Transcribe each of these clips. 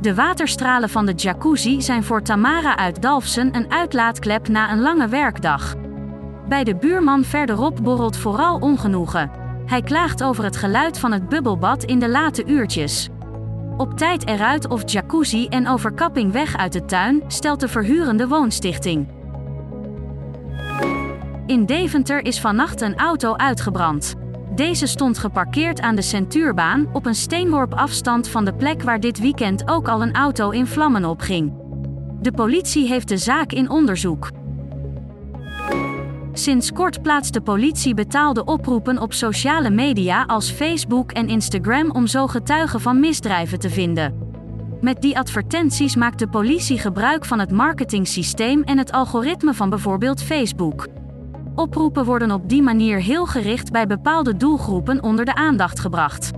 De waterstralen van de jacuzzi zijn voor Tamara uit Dalfsen een uitlaatklep na een lange werkdag. Bij de buurman verderop borrelt vooral ongenoegen. Hij klaagt over het geluid van het bubbelbad in de late uurtjes. Op tijd eruit of jacuzzi en overkapping weg uit de tuin, stelt de verhurende woonstichting. In Deventer is vannacht een auto uitgebrand. Deze stond geparkeerd aan de Centuurbaan, op een steenworp afstand van de plek waar dit weekend ook al een auto in vlammen opging. De politie heeft de zaak in onderzoek. Sinds kort plaatst de politie betaalde oproepen op sociale media als Facebook en Instagram om zo getuigen van misdrijven te vinden. Met die advertenties maakt de politie gebruik van het marketingsysteem en het algoritme van bijvoorbeeld Facebook. Oproepen worden op die manier heel gericht bij bepaalde doelgroepen onder de aandacht gebracht.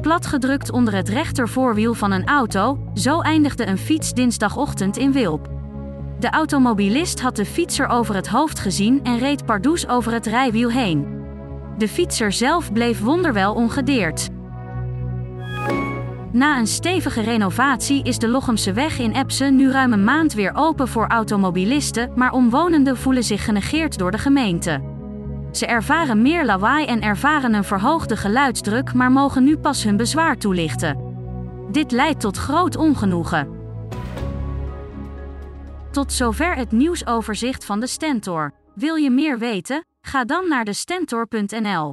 Platgedrukt onder het rechtervoorwiel van een auto, zo eindigde een fiets dinsdagochtend in Wilp. De automobilist had de fietser over het hoofd gezien en reed pardoes over het rijwiel heen. De fietser zelf bleef wonderwel ongedeerd. Na een stevige renovatie is de Lochemse weg in Epsen nu ruim een maand weer open voor automobilisten, maar omwonenden voelen zich genegeerd door de gemeente. Ze ervaren meer lawaai en ervaren een verhoogde geluidsdruk, maar mogen nu pas hun bezwaar toelichten. Dit leidt tot groot ongenoegen. Tot zover het nieuwsoverzicht van de Stentor. Wil je meer weten? Ga dan naar de Stentor.nl.